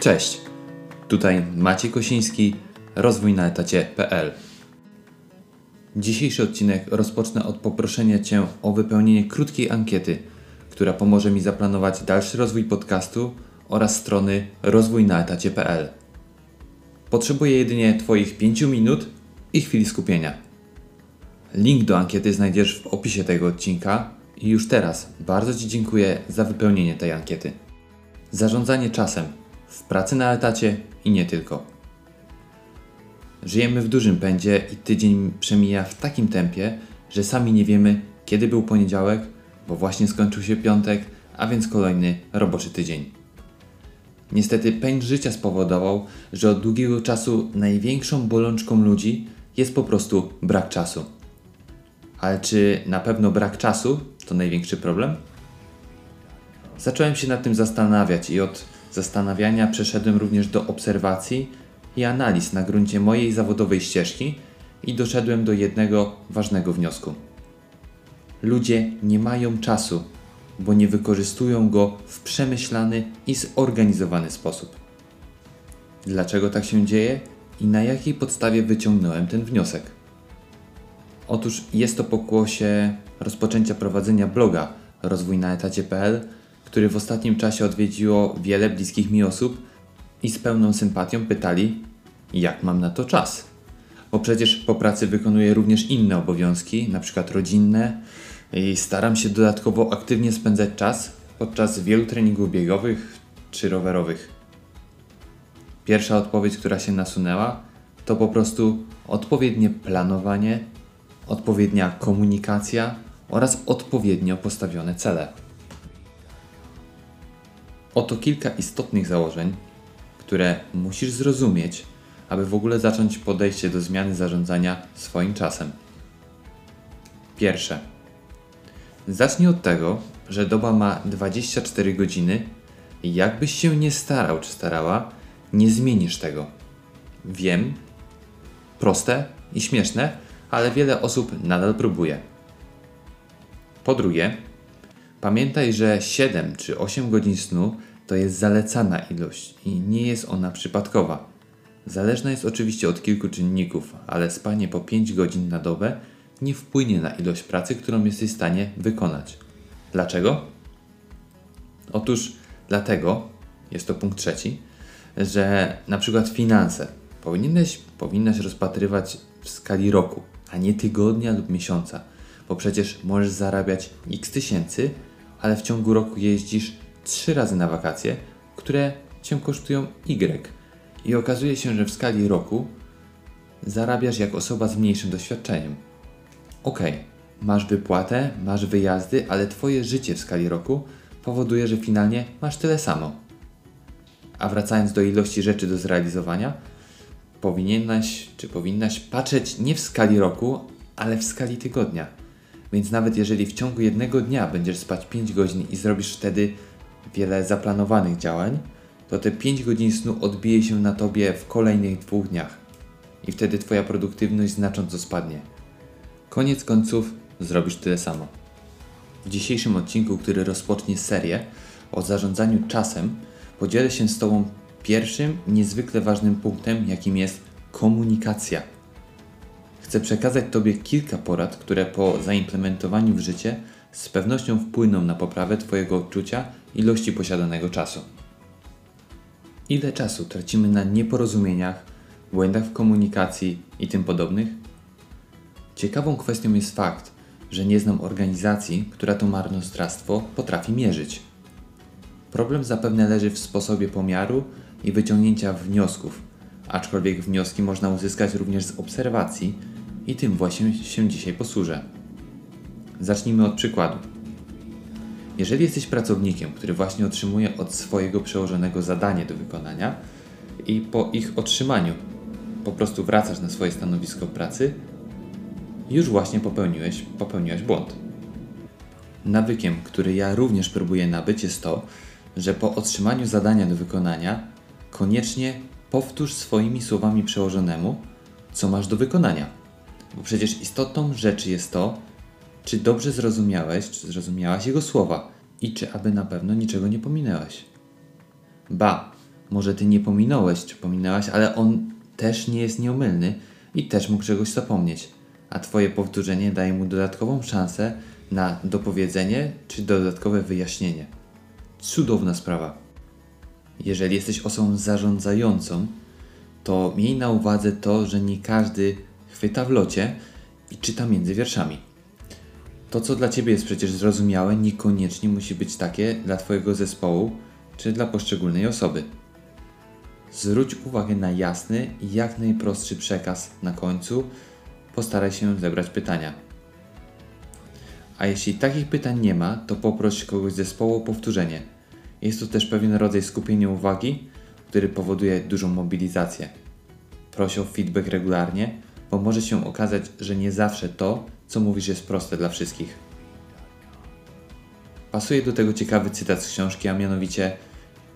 Cześć, tutaj Maciej Kosiński, rozwój na etacie.pl. Dzisiejszy odcinek rozpocznę od poproszenia Cię o wypełnienie krótkiej ankiety, która pomoże mi zaplanować dalszy rozwój podcastu oraz strony rozwójnaetacie.pl. Potrzebuję jedynie Twoich 5 minut i chwili skupienia. Link do ankiety znajdziesz w opisie tego odcinka i już teraz bardzo Ci dziękuję za wypełnienie tej ankiety. Zarządzanie czasem w pracy na etacie i nie tylko. Żyjemy w dużym pędzie i tydzień przemija w takim tempie, że sami nie wiemy, kiedy był poniedziałek, bo właśnie skończył się piątek, a więc kolejny roboczy tydzień. Niestety pęd życia spowodował, że od długiego czasu największą bolączką ludzi jest po prostu brak czasu. Ale czy na pewno brak czasu to największy problem? Zacząłem się nad tym zastanawiać i od zastanawiania przeszedłem również do obserwacji i analiz na gruncie mojej zawodowej ścieżki i doszedłem do jednego ważnego wniosku. Ludzie nie mają czasu, bo nie wykorzystują go w przemyślany i zorganizowany sposób. Dlaczego tak się dzieje i na jakiej podstawie wyciągnąłem ten wniosek? Otóż jest to pokłosie rozpoczęcia prowadzenia bloga rozwój na etacie.pl, który w ostatnim czasie odwiedziło wiele bliskich mi osób i z pełną sympatią pytali, jak mam na to czas. Bo przecież po pracy wykonuję również inne obowiązki, na przykład rodzinne, i staram się dodatkowo aktywnie spędzać czas podczas wielu treningów biegowych czy rowerowych. Pierwsza odpowiedź, która się nasunęła, to po prostu odpowiednie planowanie, odpowiednia komunikacja oraz odpowiednio postawione cele. Oto kilka istotnych założeń, które musisz zrozumieć, aby w ogóle zacząć podejście do zmiany zarządzania swoim czasem. Pierwsze. Zacznij od tego, że doba ma 24 godziny i jakbyś się nie starał czy starała, nie zmienisz tego. Wiem, proste i śmieszne, ale wiele osób nadal próbuje. Po drugie, pamiętaj, że 7 czy 8 godzin snu to jest zalecana ilość i nie jest ona przypadkowa. Zależna jest oczywiście od kilku czynników, ale spanie po 5 godzin na dobę nie wpłynie na ilość pracy, którą jesteś w stanie wykonać. Dlaczego? Otóż dlatego, jest to punkt trzeci, że na przykład finanse powinieneś, powinnaś rozpatrywać w skali roku, a nie tygodnia lub miesiąca, bo przecież możesz zarabiać x tysięcy, ale w ciągu roku jeździsz trzy razy na wakacje, które cię kosztują Y. I okazuje się, że w skali roku zarabiasz jak osoba z mniejszym doświadczeniem. Ok, masz wypłatę, masz wyjazdy, ale Twoje życie w skali roku powoduje, że finalnie masz tyle samo. A wracając do ilości rzeczy do zrealizowania, powinieneś czy powinnaś patrzeć nie w skali roku, ale w skali tygodnia. Więc nawet jeżeli w ciągu jednego dnia będziesz spać 5 godzin i zrobisz wtedy wiele zaplanowanych działań, to te 5 godzin snu odbije się na tobie w kolejnych dwóch dniach. I wtedy twoja produktywność znacząco spadnie. Koniec końców zrobisz tyle samo. W dzisiejszym odcinku, który rozpocznie serię o zarządzaniu czasem, podzielę się z Tobą pierwszym, niezwykle ważnym punktem, jakim jest komunikacja. Chcę przekazać Tobie kilka porad, które po zaimplementowaniu w życie z pewnością wpłyną na poprawę Twojego odczucia ilości posiadanego czasu. Ile czasu tracimy na nieporozumieniach, błędach w komunikacji i tym podobnych? Ciekawą kwestią jest fakt, że nie znam organizacji, która to marnotrawstwo potrafi mierzyć. Problem zapewne leży w sposobie pomiaru i wyciągnięcia wniosków, aczkolwiek wnioski można uzyskać również z obserwacji i tym właśnie się dzisiaj posłużę. Zacznijmy od przykładu. Jeżeli jesteś pracownikiem, który właśnie otrzymuje od swojego przełożonego zadanie do wykonania i po ich otrzymaniu po prostu wracasz na swoje stanowisko pracy, już właśnie popełniłeś, popełniłeś błąd. Nawykiem, który ja również próbuję nabyć, jest to, że po otrzymaniu zadania do wykonania koniecznie powtórz swoimi słowami przełożonemu, co masz do wykonania. Bo przecież istotą rzeczy jest to, czy dobrze zrozumiałeś, czy zrozumiałaś jego słowa i czy aby na pewno niczego nie pominęłaś. Ba, Może ty nie pominąłeś czy pominęłaś, ale on też nie jest nieomylny i też mógł czegoś zapomnieć, a twoje powtórzenie daje mu dodatkową szansę na dopowiedzenie czy dodatkowe wyjaśnienie. Cudowna sprawa. Jeżeli jesteś osobą zarządzającą, to miej na uwadze to, że nie każdy chwyta w locie i czyta między wierszami. To, co dla ciebie jest przecież zrozumiałe, niekoniecznie musi być takie dla twojego zespołu czy dla poszczególnej osoby. Zwróć uwagę na jasny i jak najprostszy przekaz na końcu. Postaraj się zebrać pytania. A jeśli takich pytań nie ma, to poproś kogoś z zespołu o powtórzenie. Jest to też pewien rodzaj skupienia uwagi, który powoduje dużą mobilizację. Proś o feedback regularnie, bo może się okazać, że nie zawsze to, co mówisz, jest proste dla wszystkich. Pasuje do tego ciekawy cytat z książki, a mianowicie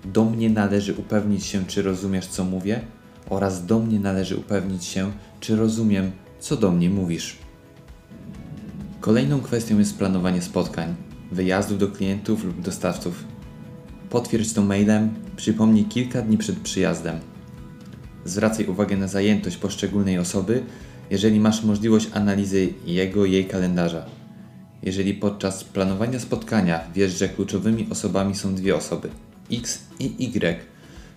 do mnie należy upewnić się, czy rozumiesz, co mówię, oraz do mnie należy upewnić się, czy rozumiem, co do mnie mówisz. Kolejną kwestią jest planowanie spotkań, wyjazdów do klientów lub dostawców. Potwierdź to mailem, przypomnij kilka dni przed przyjazdem. Zwracaj uwagę na zajętość poszczególnej osoby, jeżeli masz możliwość analizy jego jej kalendarza. Jeżeli podczas planowania spotkania wiesz, że kluczowymi osobami są dwie osoby – X i Y,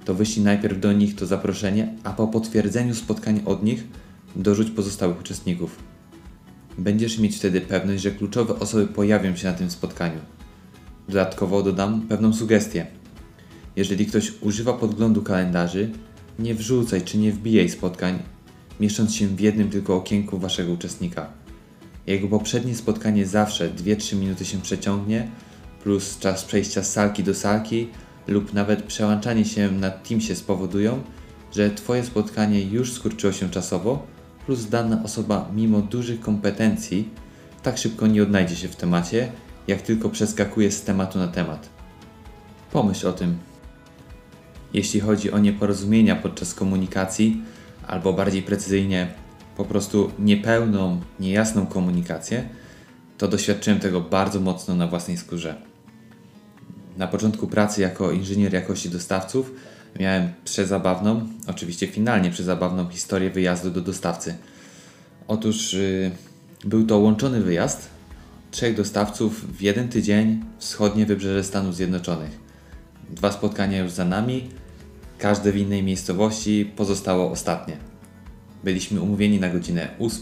to wyślij najpierw do nich to zaproszenie, a po potwierdzeniu spotkania od nich dorzuć pozostałych uczestników. Będziesz mieć wtedy pewność, że kluczowe osoby pojawią się na tym spotkaniu. Dodatkowo dodam pewną sugestię. Jeżeli ktoś używa podglądu kalendarzy, nie wrzucaj czy nie wbijaj spotkań, mieszcząc się w jednym tylko okienku waszego uczestnika. Jego poprzednie spotkanie zawsze 2-3 minuty się przeciągnie, plus czas przejścia z salki do salki, lub nawet przełączanie się na Teamsie spowodują, że Twoje spotkanie już skurczyło się czasowo, plus dana osoba mimo dużych kompetencji tak szybko nie odnajdzie się w temacie, jak tylko przeskakuje z tematu na temat. Pomyśl o tym. Jeśli chodzi o nieporozumienia podczas komunikacji, albo bardziej precyzyjnie, po prostu niepełną, niejasną komunikację, to doświadczyłem tego bardzo mocno na własnej skórze. Na początku pracy jako inżynier jakości dostawców miałem przezabawną, oczywiście finalnie przezabawną historię wyjazdu do dostawcy. Otóż yy, był to łączony wyjazd trzech dostawców w jeden tydzień wschodnie wybrzeże Stanów Zjednoczonych. Dwa spotkania już za nami, każde w innej miejscowości, pozostało ostatnie. Byliśmy umówieni na godzinę 8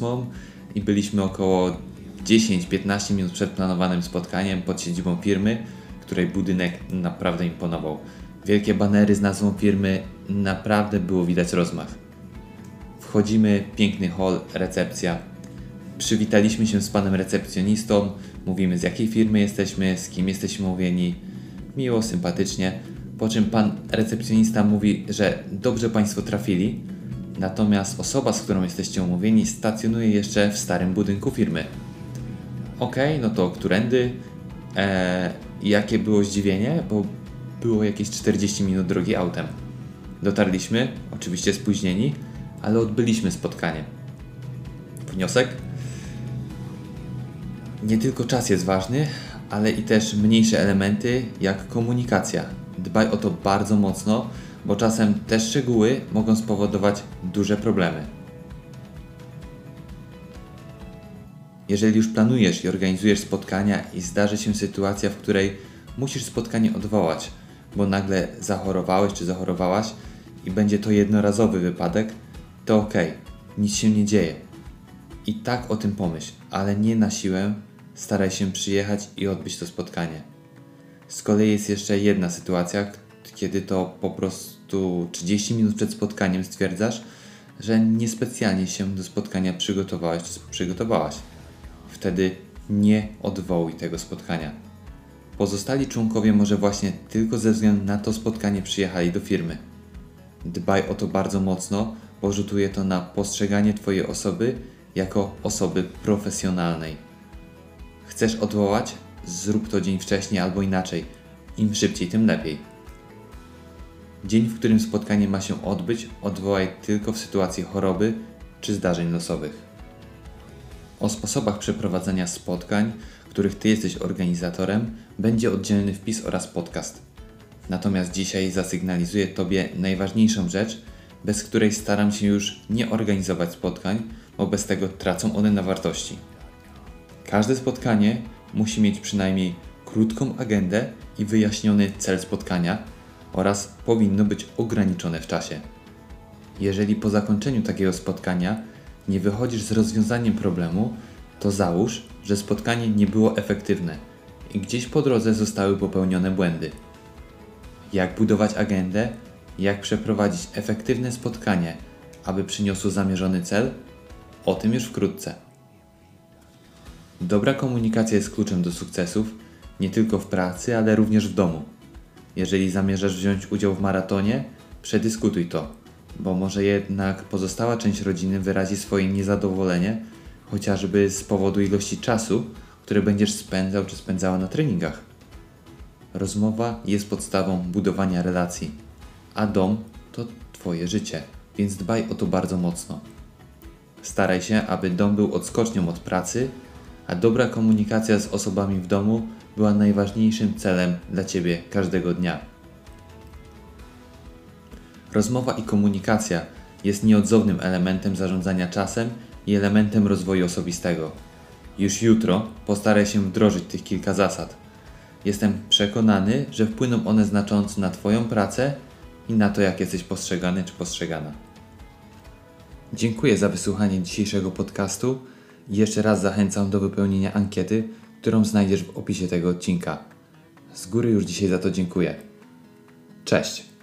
i byliśmy około 10-15 minut przed planowanym spotkaniem pod siedzibą firmy, której budynek naprawdę imponował. Wielkie banery z nazwą firmy, naprawdę było widać rozmach. Wchodzimy, piękny hall, recepcja. Przywitaliśmy się z panem recepcjonistą, mówimy z jakiej firmy jesteśmy, z kim jesteśmy umówieni. Miło, sympatycznie. Po czym pan recepcjonista mówi, że dobrze państwo trafili, natomiast osoba, z którą jesteście umówieni, stacjonuje jeszcze w starym budynku firmy. Okej, okay, no to którędy? Eee, jakie było zdziwienie, bo było jakieś 40 minut drogi autem. Dotarliśmy, oczywiście spóźnieni, ale odbyliśmy spotkanie. Wniosek? Nie tylko czas jest ważny, ale i też mniejsze elementy jak komunikacja. Dbaj o to bardzo mocno, bo czasem te szczegóły mogą spowodować duże problemy. Jeżeli już planujesz i organizujesz spotkania i zdarzy się sytuacja, w której musisz spotkanie odwołać, bo nagle zachorowałeś czy zachorowałaś i będzie to jednorazowy wypadek, to ok, nic się nie dzieje. I tak o tym pomyśl, ale nie na siłę staraj się przyjechać i odbyć to spotkanie. Z kolei jest jeszcze jedna sytuacja, kiedy to po prostu 30 minut przed spotkaniem stwierdzasz, że niespecjalnie się do spotkania przygotowałeś czy przygotowałaś. Wtedy nie odwołuj tego spotkania. Pozostali członkowie może właśnie tylko ze względu na to spotkanie przyjechali do firmy. Dbaj o to bardzo mocno, bo rzutuje to na postrzeganie Twojej osoby jako osoby profesjonalnej. Chcesz odwołać? Zrób to dzień wcześniej albo inaczej. Im szybciej, tym lepiej. Dzień, w którym spotkanie ma się odbyć, odwołaj tylko w sytuacji choroby czy zdarzeń losowych. O sposobach przeprowadzania spotkań, których Ty jesteś organizatorem, będzie oddzielny wpis oraz podcast. Natomiast dzisiaj zasygnalizuję Tobie najważniejszą rzecz, bez której staram się już nie organizować spotkań, bo bez tego tracą one na wartości. Każde spotkanie musi mieć przynajmniej krótką agendę i wyjaśniony cel spotkania oraz powinno być ograniczone w czasie. Jeżeli po zakończeniu takiego spotkania nie wychodzisz z rozwiązaniem problemu, to załóż, że spotkanie nie było efektywne i gdzieś po drodze zostały popełnione błędy. Jak budować agendę, jak przeprowadzić efektywne spotkanie, aby przyniosło zamierzony cel? O tym już wkrótce. Dobra komunikacja jest kluczem do sukcesów nie tylko w pracy, ale również w domu. Jeżeli zamierzasz wziąć udział w maratonie, przedyskutuj to, bo może jednak pozostała część rodziny wyrazi swoje niezadowolenie, chociażby z powodu ilości czasu, który będziesz spędzał czy spędzała na treningach. Rozmowa jest podstawą budowania relacji, a dom to Twoje życie, więc dbaj o to bardzo mocno. Staraj się, aby dom był odskocznią od pracy, a dobra komunikacja z osobami w domu była najważniejszym celem dla Ciebie każdego dnia. Rozmowa i komunikacja jest nieodzownym elementem zarządzania czasem i elementem rozwoju osobistego. Już jutro postaraj się wdrożyć tych kilka zasad. Jestem przekonany, że wpłyną one znacząco na Twoją pracę i na to, jak jesteś postrzegany czy postrzegana. Dziękuję za wysłuchanie dzisiejszego podcastu jeszcze raz zachęcam do wypełnienia ankiety, którą znajdziesz w opisie tego odcinka. Z góry już dzisiaj za to dziękuję. Cześć!